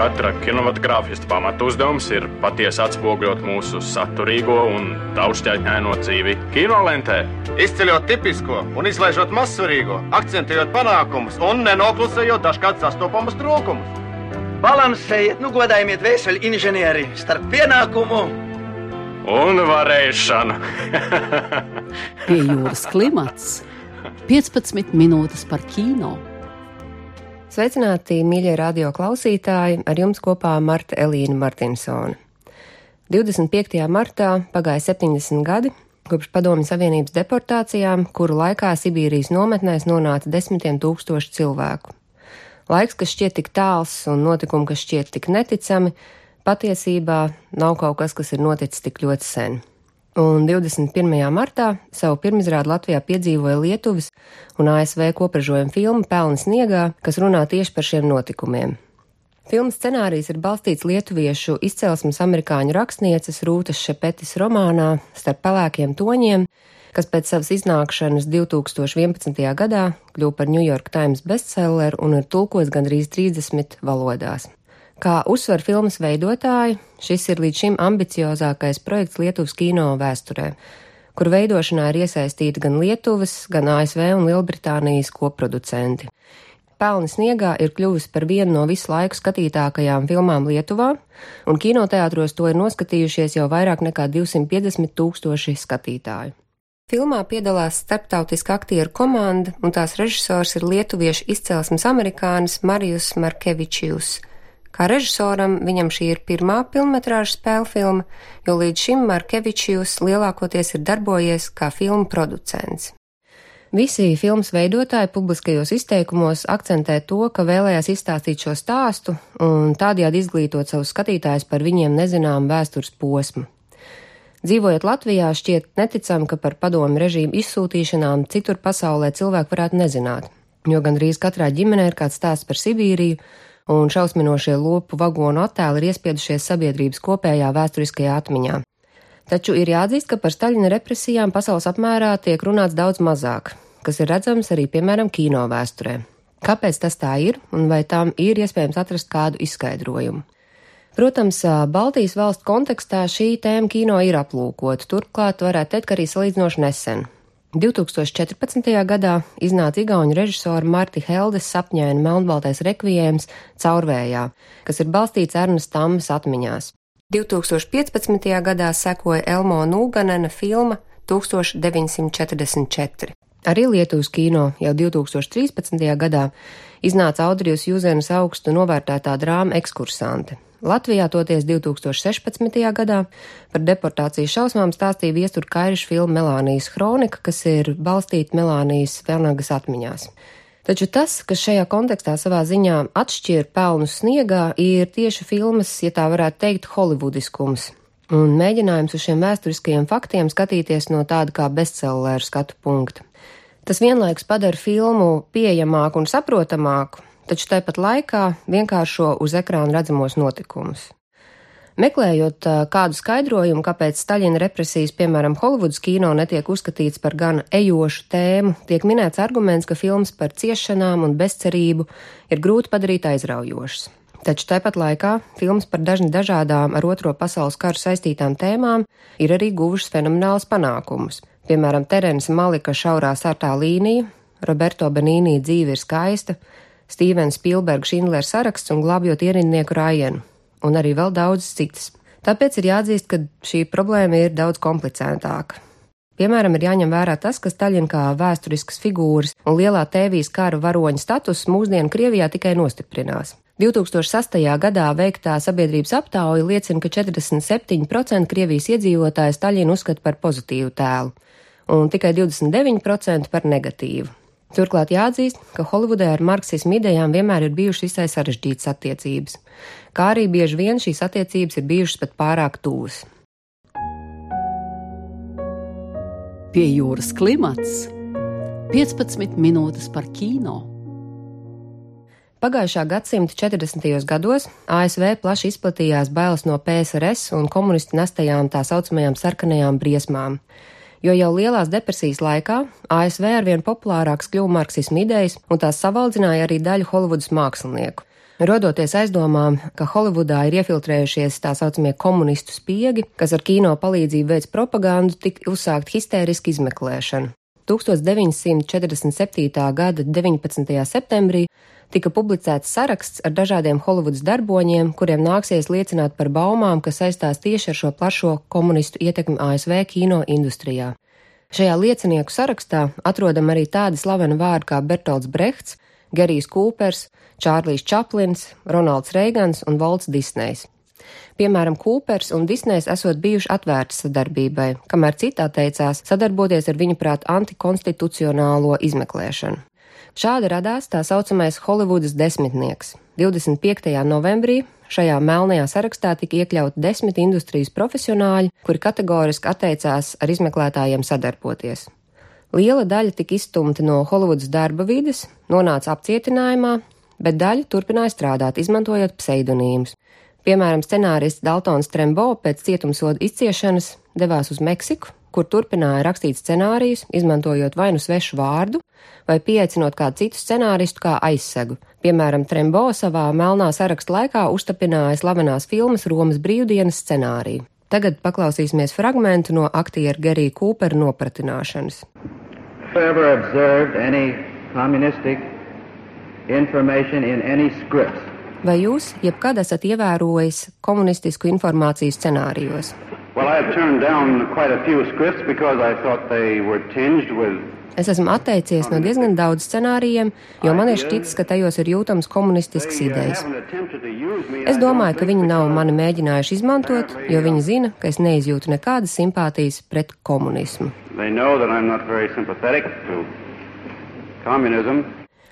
Katra kinematogrāfista pamatu uzdevums ir patiesi atspoguļot mūsu saturīgo un daudzšķaitņaino dzīvi kinolentē. Izceļot tipisko un izlaižot mazsvarīgo, akcentējot panākumus un nenoklusējot dažkārt sastopamus trūkumus. Balansējiet, nu godājiet vēseli inženieri starp pienākumu un varēšanu. Pie jūras klimats 15 minūtes par kino. Sveicināti, mīļie radio klausītāji! Ar jums kopā Marta Elīna Martinsone. 25. martā pagāja 70 gadi kopš Padomju Savienības deportācijām, kuru laikā Sibīrijas nometnēs nonāca desmitiem tūkstoši cilvēku. Laiks, kas šķiet tik tāls un notikumi, kas šķiet tik neticami, patiesībā nav kaut kas, kas ir noticis tik ļoti sen un 21. martā savu pirmizrādu Latvijā piedzīvoja Lietuvas un ASV kopražojuma filma Pelni sniegā, kas runā tieši par šiem notikumiem. Filmas scenārijs ir balstīts lietuviešu izcelsmes amerikāņu rakstnieces Rūtas Šepetis romānā Starp pelēkiem toņiem, kas pēc savas iznākšanas 2011. gadā kļuva par New York Times bestselleru un ir tulkots gandrīz 30 valodās. Kā uzsver filmas veidotāji, šis ir līdz šim ambiciozākais projekts Lietuvas kino vēsturē, kur veidošanā ir iesaistīti gan Lietuvas, gan ASV un Lielbritānijas koproducenti. Pelni sniegā ir kļuvusi par vienu no visu laiku skatītākajām filmām Lietuvā, un kinoteātros to ir noskatījušies jau vairāk nekā 250 tūkstoši skatītāju. Filmā piedalās starptautiska aktieru komanda, un tās režisors ir lietuviešu izcelsmes amerikānis Marijus Markevičijus. Kā režisoram viņam šī ir pirmā filmas spēļu filma, jo līdz šim Markevičs lielākoties ir darbojies kā filmu producents. Visi filmas veidotāji publiskajos izteikumos akcentē to, ka vēlējās izstāstīt šo stāstu un tādējādi izglītot savus skatītājus par viņiem nezināmu vēstures posmu. Dzīvojot Latvijā, šķiet neticami, ka par padomu režīmu izsūtīšanām citur pasaulē cilvēki varētu nezināt, jo gandrīz katrā ģimenē ir kāds stāsts par Sibīriju, un šausminošie lopu vagonu attēli ir iespiedušies sabiedrības kopējā vēsturiskajā atmiņā. Taču ir jāatzīst, ka par Staļina represijām pasaules apmērā tiek runāts daudz mazāk, kas ir redzams arī, piemēram, kino vēsturē. Kāpēc tas tā ir, un vai tam ir iespējams atrast kādu izskaidrojumu? Protams, Baltijas valstu kontekstā šī tēma kino ir aplūkota, turklāt varētu teikt, ka arī salīdzinoši nesen, 2014. gadā iznāca igauņu režisora Marti Heldes sapņaina melnbaltais rekvijējums Caurvējā, kas ir balstīts Ernas Tammas atmiņās. 2015. gadā sekoja Elmo Nūganena filma 1944. Arī Lietuvas kino jau 2013. gadā iznāca Audrijas Jūzenes augstu novērtētā drāma Ekskursante, Latvijā toties 2016. gadā par deportācijas šausmām stāstīja viestur Kairiša filma Melānijas kronika, kas ir balstīta Melānijas Fernagas atmiņās. Taču tas, kas šajā kontekstā savā ziņā atšķir pelnu sniegā, ir tieši filmas, ja tā varētu teikt, holivudiskums. Un mēģinājums uz šiem vēsturiskajiem faktiem skatīties no tāda kā bestselleru skatu punkta. Tas vienlaikus padara filmu pieejamāku un saprotamāku, taču tāpat laikā vienkāršo uz ekrāna redzamos notikumus. Meklējot kādu skaidrojumu, kāpēc Staļina represijas, piemēram, Holivudas kino netiek uzskatīts par gan ejošu tēmu, tiek minēts arguments, ka filmas par ciešanām un bezcerību ir grūti padarīt aizraujošas. Taču tāpat laikā filmas par dažni dažādām ar Otro pasaules karu saistītām tēmām ir arī guvušas fenomenāls panākumus. Piemēram, Terence Malika šaurā sartā līnija, Roberto Benīnī dzīve ir skaista, Stīvens Spilberga Šindlera saraksts un glābjot ierindnieku Rājenu, un arī vēl daudzas citas. Tāpēc ir jāatzīst, ka šī problēma ir daudz komplicētāka. Piemēram, ir jāņem vērā tas, ka Staļina kā vēsturiskas figūras un lielā tēvijas kara varoņa status mūsdienu Krievijā tikai nostiprinās. 2008. gadā veiktā sabiedrības aptauja liecina, ka 47% Krievijas iedzīvotāju Staļinu uzskata par pozitīvu tēlu, un tikai 29% par negatīvu. Turklāt jāatzīst, ka Holivudē ar marksismu idejām vienmēr ir bijušas visai sarežģītas attiecības, kā arī bieži vien šīs attiecības ir bijušas pat pārāk tuvas. Pie jūras klimats 15 minūtes par kino. Pagājušā gadsimta 40. gados ASV plaši izplatījās bailes no PSRS un komunistu nestajām tā saucamajām sarkanajām briesmām jo jau lielās depresijas laikā ASV arvien populārāks kļuva marksismu idejas, un tās savaldzināja arī daļu Holivudas mākslinieku. Rodoties aizdomām, ka Holivudā ir iefiltrējušies tā saucamie komunistu spiegi, kas ar kino palīdzību veids propagandu, tika uzsākt histēriska izmeklēšana. 1947. gada 19. septembrī tika publicēts saraksts ar dažādiem Holivudas darboņiem, kuriem nāksies liecināt par baumām, kas saistās tieši ar šo plašo komunistu ietekmi ASV kino industrijā. Šajā liecinieku sarakstā atrodam arī tādi slaveni vārdi kā Bertolds Brehts, Gerijs Kūpers, Čārlijs Čaplins, Ronalds Reigans un Volts Disnejs. Piemēram, Kūpers un Disnejs esot bijuši atvērti sadarbībai, kamēr citā teicās sadarboties ar viņa prāt antikonstitucionālo izmeklēšanu. Šādi radās tā saucamais Holivudas desmitnieks. 25. novembrī šajā melnajā sarakstā tika iekļauti desmit industrijas profesionāļi, kuri kategoriski atteicās ar izmeklētājiem sadarboties. Liela daļa tika izstumta no Holivudas darba vides, nonāca apcietinājumā, bet daļa turpināja strādāt, izmantojot pseidonīmus. Piemēram, scenārists Daltons Trembo pēc cietumsoda izciešanas devās uz Meksiku, kur turpināja rakstīt scenārijus, izmantojot vai nu svešu vārdu, vai pieaicinot kādu citu scenāristu kā aizsegu. Piemēram, Trembo savā melnā saraksta laikā uztapināja slavenās filmas Romas brīvdienas scenāriju. Tagad paklausīsimies fragmentu no aktiera Gerija Kūpera nopratināšanas. Ever observed any communistic information in any scripts. Vai jūs jebkad esat ievērojis komunistisku informāciju scenārijos? Well, Es esmu atteicies no diezgan daudz scenārijiem, jo man ir šķitis, ka tajos ir jūtams komunistisks idejas. Es domāju, ka viņi nav mani mēģinājuši izmantot, jo viņi zina, ka es neizjūtu nekādas simpātijas pret komunismu.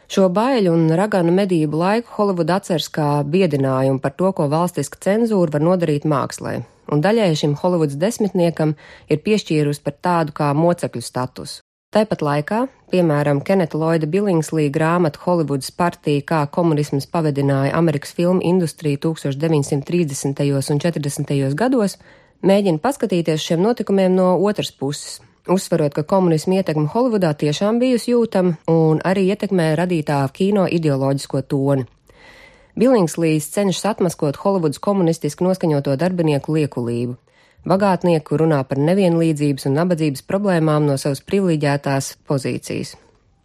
Šo baiļu un raganu medību laiku Holivuda atceras kā biedinājumu par to, ko valstiska cenzūra var nodarīt mākslē, un daļai šim Holivudas desmitniekam ir piešķīrusi par tādu kā mocekļu statusu. Tāpat laikā, piemēram, Keneta Lloyda Billingslī grāmata Holivudas partija, kā komunisms pavedināja Amerikas filmu industriju 1930. un 40. gados, mēģina paskatīties šiem notikumiem no otras puses, uzsverot, ka komunismu ietekme Holivudā tiešām bijusi jūtama un arī ietekmē radītā kino ideoloģisko toni. Billingslīs cenšas atmaskot Holivudas komunistiski noskaņoto darbinieku liekulību. Bagātnieku runā par nevienlīdzības un nabadzības problēmām no savas privileģētās pozīcijas.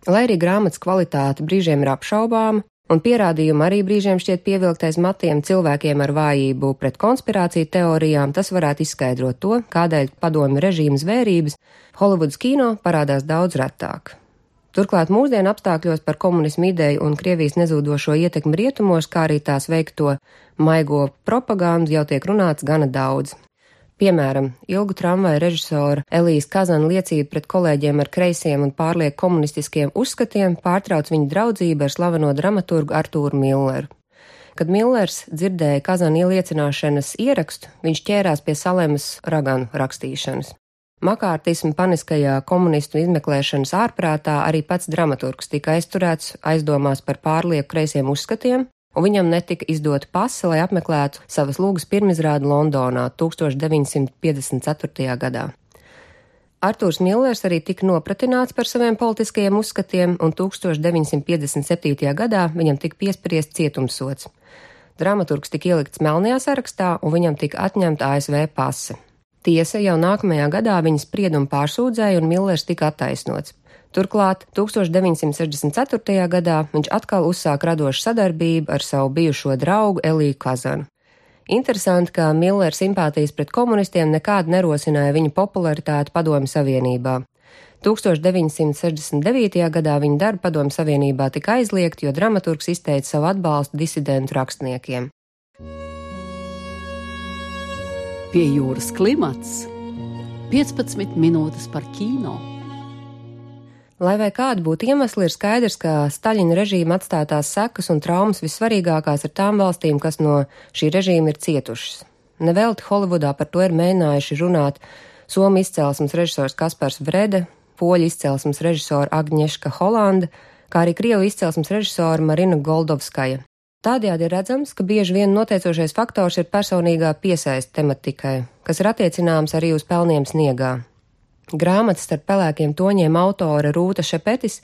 Lai arī grāmatas kvalitāte brīžiem ir apšaubāma, Un pierādījumi arī brīžiem šķiet pievilktais matiem cilvēkiem ar vājību pret konspirāciju teorijām, tas varētu izskaidrot to, kādēļ padomju režīma zvērības Holivudas kino parādās daudz retāk. Turklāt mūsdienu apstākļos par komunismu ideju un Krievijas nezūdošo ietekmi rietumos, kā arī tās veikto maigo propagandu jau tiek runāts gana daudz. Piemēram, ilgu tramvaju režisora Elijas Kazana liecība pret kolēģiem ar kreisiem un pārlieku komunistiskiem uzskatiem pārtrauc viņa draudzību ar slaveno dramaturgu Artūru Milleru. Kad Millers dzirdēja Kazana ieliecināšanas ierakstu, viņš ķērās pie Salemas raganu rakstīšanas. Makārtismu paniskajā komunistu izmeklēšanas ārprātā arī pats dramaturgs tika aizturēts aizdomās par pārlieku kreisiem uzskatiem, un viņam netika izdota pasa, lai apmeklētu savas lūgas pirmizrādi Londonā 1954. gadā. Artūrs Millers arī tika nopratināts par saviem politiskajiem uzskatiem, un 1957. gadā viņam tika piespriezt cietumsots. Dramaturgs tika ielikts melnajā sarakstā, un viņam tika atņemta ASV pase. Tiesa jau nākamajā gadā viņa spriedumu pārsūdzēja, un Millers tika attaisnots. Turklāt 1964. gadā viņš atkal uzsāka radošu sadarbību ar savu bijušo draugu Eliju Kazanu. Interesanti, ka Millera simpātijas pret komunistiem nekādi nerosināja viņa popularitāti Padomju Savienībā. 1969. gadā viņa darba Padomju Savienībā tika aizliegt, jo dramaturgs izteica savu atbalstu disidentu rakstniekiem. Pie jūras klimats 15 minūtes par kino. Lai vai kādi būtu iemesli, ir skaidrs, ka Staļina režīma atstātās sekas un traumas vissvarīgākās ir tām valstīm, kas no šī režīma ir cietušas. Nevelti Holivudā par to ir mēģinājuši runāt Somu izcelsmes režisors Kaspars Vrede, poļu izcelsmes režisora Agnieszka Holanda, kā arī krievu izcelsmes režisora Marina Goldovskaja. Tādējādi ir redzams, ka bieži vien noteicošais faktors ir personīgā piesaista tematikai, kas ir attiecināms arī uz pelniem sniegā. Grāmatas starp pelēkiem toņiem autore Rūta Šepetis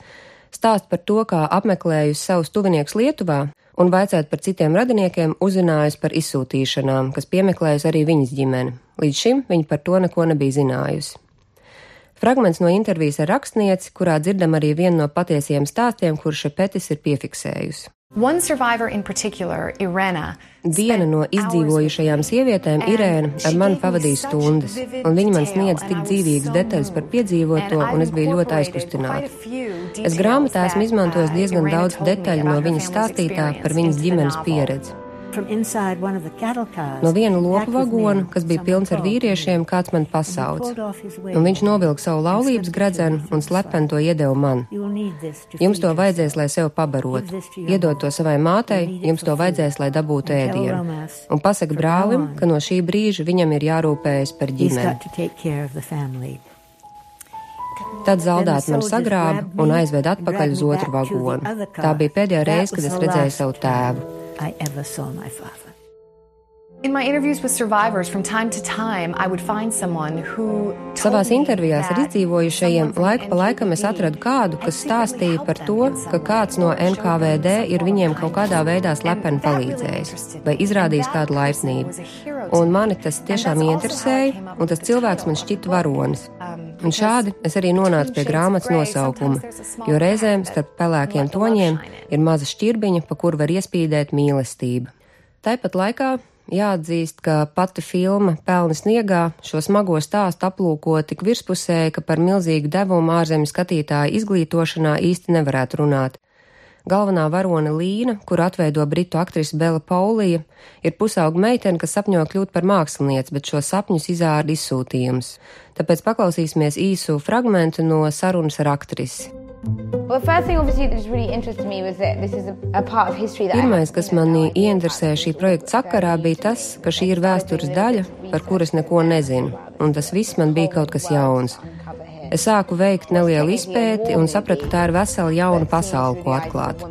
stāst par to, kā apmeklējusi savus tuviniekus Lietuvā un vaicāt par citiem radiniekiem, uzzinājusi par izsūtīšanām, kas piemeklējusi arī viņas ģimeni. Līdz šim viņa par to neko nebija zinājusi. Fragments no intervijas ar rakstnieci, kurā dzirdam arī vienu no patiesiem stāstiem, kurš Šepetis ir piefiksējusi. Viena no izdzīvojušajām sievietēm, Irēna, ar mani pavadīja stundas, un viņa man sniedz tik dzīvīgas detaļas par piedzīvoto, un es biju ļoti aizkustināta. Es grāmatā esmu izmantojis diezgan daudz detaļu no viņas stāstītā par viņas ģimenes pieredzi. No viena lopu vagona, kas bija pilns ar vīriešiem, kāds man pasauc. Un viņš novilka savu laulības gredzenu un slepeni to iedeva man. Jums to vajadzēs, lai sev pabarotu. Iedod to savai mātei, jums to vajadzēs, lai dabūtu ēdienu. Un pasaka brālim, ka no šī brīža viņam ir jārūpējas par ģimeni. Tad zaldāts man sagrāba un aizved atpakaļ uz otru vagonu. Tā bija pēdējā reize, kad es redzēju savu tēvu. I ever saw my father. In my interviews with survivors, from time to time, I would find someone who. Savās intervijās ar izdzīvojušajiem laiku pa laikam es atradu kādu, kas stāstīja par to, ka kāds no NKVD ir viņiem kaut kādā veidā slepeni palīdzējis vai izrādījis kādu laipnību. Un mani tas tiešām interesēja, un tas cilvēks man šķita varonis. Un šādi es arī nonācu pie grāmatas nosaukuma, jo reizēm starp pelēkiem toņiem ir maza šķirbiņa, pa kuru var iespīdēt mīlestība. Tāpat laikā Jāatzīst, ka pati filma Pelni sniegā šo smago stāstu aplūko tik virspusēji, ka par milzīgu devumu ārzemju skatītāju izglītošanā īsti nevarētu runāt. Galvenā varone Līna, kur atveido britu aktrise Bela Paulija, ir pusauga meitene, kas sapņo kļūt par mākslinieci, bet šo sapņus izārda izsūtījums. Tāpēc paklausīsimies īsu fragmentu no sarunas ar aktrisi. Pirmais, kas manī ieinteresēja šī projekta sakarā, bija tas, ka šī ir vēstures daļa, par kuras neko nezinu, un tas viss man bija kaut kas jauns. Es sāku veikt nelielu izpēti un sapratu, ka tā ir vesela jauna pasaule, ko atklāt.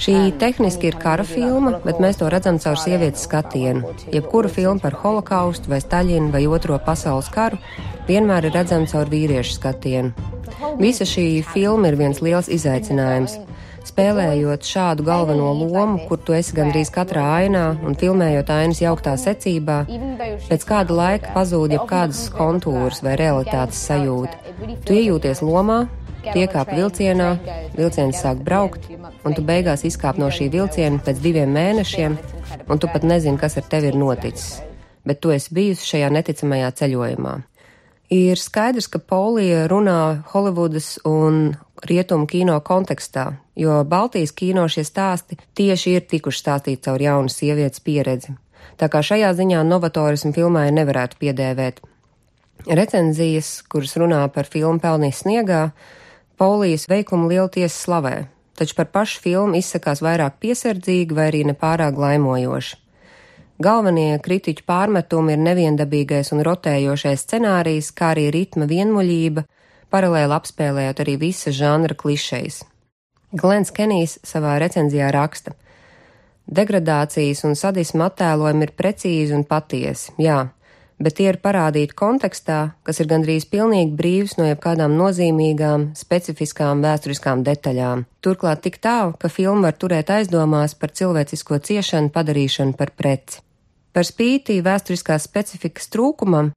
Šī tehniski ir kara filma, bet mēs to redzam caur sievietes skatienu. Jebkura filma par holokaustu vai Staļinu vai Otro pasaules karu vienmēr ir redzama caur vīriešu skatienu. Visa šī filma ir viens liels izaicinājums. Spēlējot šādu galveno lomu, kur tu esi gandrīz katrā ainā un filmējot ainas jauktā secībā, pēc kāda laika pazūd jau kādas kontūras vai realitātes sajūta. Tu iejūties lomā, tiekāp vilcienā, vilciens sāk braukt, un tu beigās izkāp no šī vilciena pēc diviem mēnešiem, un tu pat nezini, kas ar tevi ir noticis. Bet tu esi bijusi šajā neticamajā ceļojumā. Ir skaidrs, ka Polija runā Holivudas un rietumu kino kontekstā, jo Baltijas kino šie stāsti tieši ir tikuši stāstīti caur jaunu sievietes pieredzi. Tā kā šajā ziņā novatorismu filmai nevarētu piedēvēt. Recenzijas, kuras runā par filmu Pelnīs sniegā, Polijas veikumu lielu tiesu slavē, taču par pašu filmu izsakās vairāk piesardzīgi vai arī nepārāk laimojoši. Galvenie kritiķu pārmetumi ir neviendabīgais un rotējošais scenārijs, kā arī ritma vienmuļība, paralēli apspēlējot arī visas žanra klišejas. Glens Kenijs savā recenzijā raksta: Degradācijas un sadisma attēlojumi ir precīzi un patiesi, jā, bet tie ir parādīti kontekstā, kas ir gandrīz pilnīgi brīvs no jebkādām nozīmīgām, specifiskām vēsturiskām detaļām. Turklāt tik tālu, ka filma var turēt aizdomās par cilvēcisko ciešanu padarīšanu par preci. Par spīti vēsturiskās specifikas trūkumam,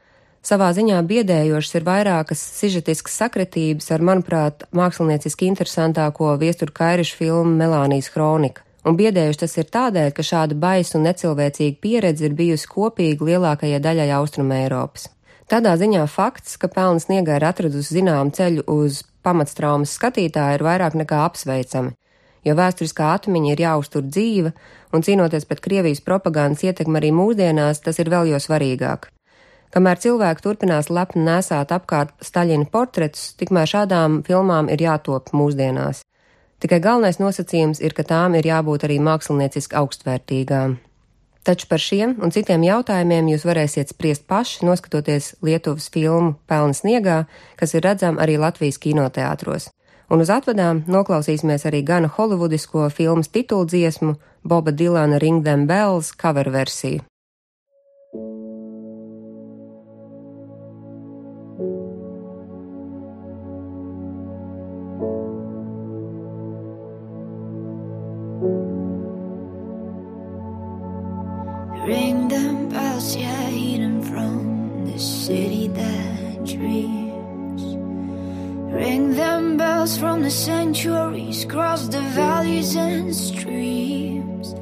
savā ziņā biedējošas ir vairākas sižetiskas sakritības ar, manuprāt, mākslinieciski interesantāko viesturu kairišu filmu Melānijas Hronika. Un biedējuši tas ir tādēļ, ka šāda baisa un necilvēcīga pieredze ir bijusi kopīga lielākajai daļai Austruma Eiropas. Tādā ziņā fakts, ka pelnas sniegā ir atradusi zinām ceļu uz pamatstraumas skatītāju, ir vairāk nekā apsveicami jo vēsturiskā atmiņa ir jāuztur dzīva, un cīnoties pret Krievijas propagandas ietekmi arī mūsdienās, tas ir vēl jo svarīgāk. Kamēr cilvēki turpinās lepni nesāt apkārt Staļina portretus, tikmēr šādām filmām ir jātop mūsdienās. Tikai galvenais nosacījums ir, ka tām ir jābūt arī mākslinieciski augstvērtīgām. Taču par šiem un citiem jautājumiem jūs varēsiet spriest paši, noskatoties Lietuvas filmu Pelnu sniegā, kas ir redzama arī Latvijas kinoteātros un uz atvadām noklausīsimies arī gana holivudisko filmas tituldziesmu Boba Dilana Ring Them Bells cover versiju. Ring them bells from the centuries, cross the valleys and streams.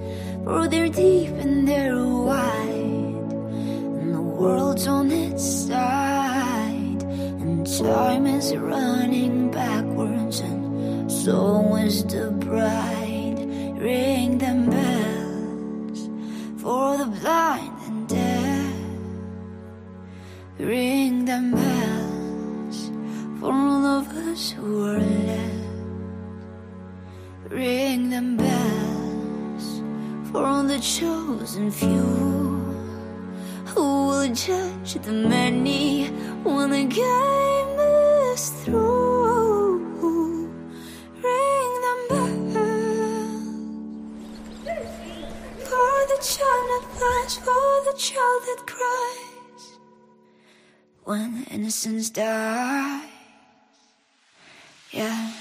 For they're deep and they're wide, and the world's on its side. And time is running backwards, and so is the bride. Ring them bells for the blind and deaf. Ring them bells us who are left. Ring them bells for all the chosen few who will judge the many when the game is through. Ring them bells for the child that flies, for the child that cries when innocence dies. Yeah.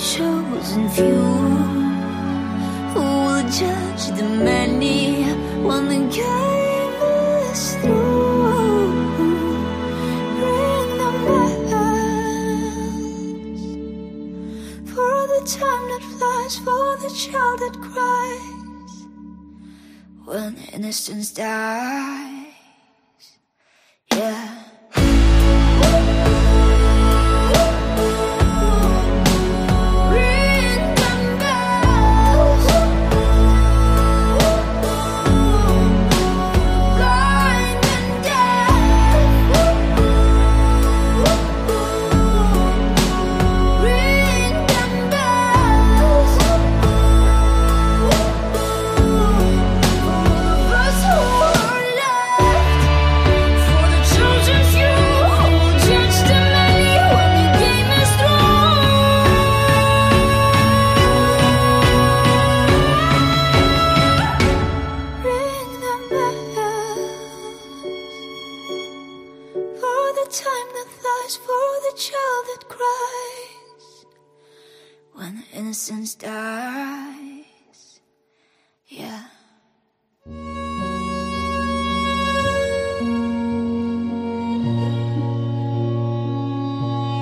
Chosen few who will judge the many when the game is through. Ring them bells for the time that flies, for the child that cries when innocence dies. Flies, for the child that cries when innocence dies. Yeah.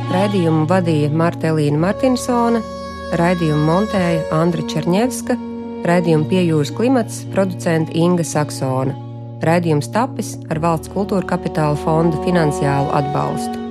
Raidījumu vadīja Martelīna Martinsone, raidījumu montēja Andra Černievska, raidījumu piejūras klimats producenta Inga Saksona. Raidījums tapis ar valsts kultūra kapitāla fonda finansiālu atbalstu.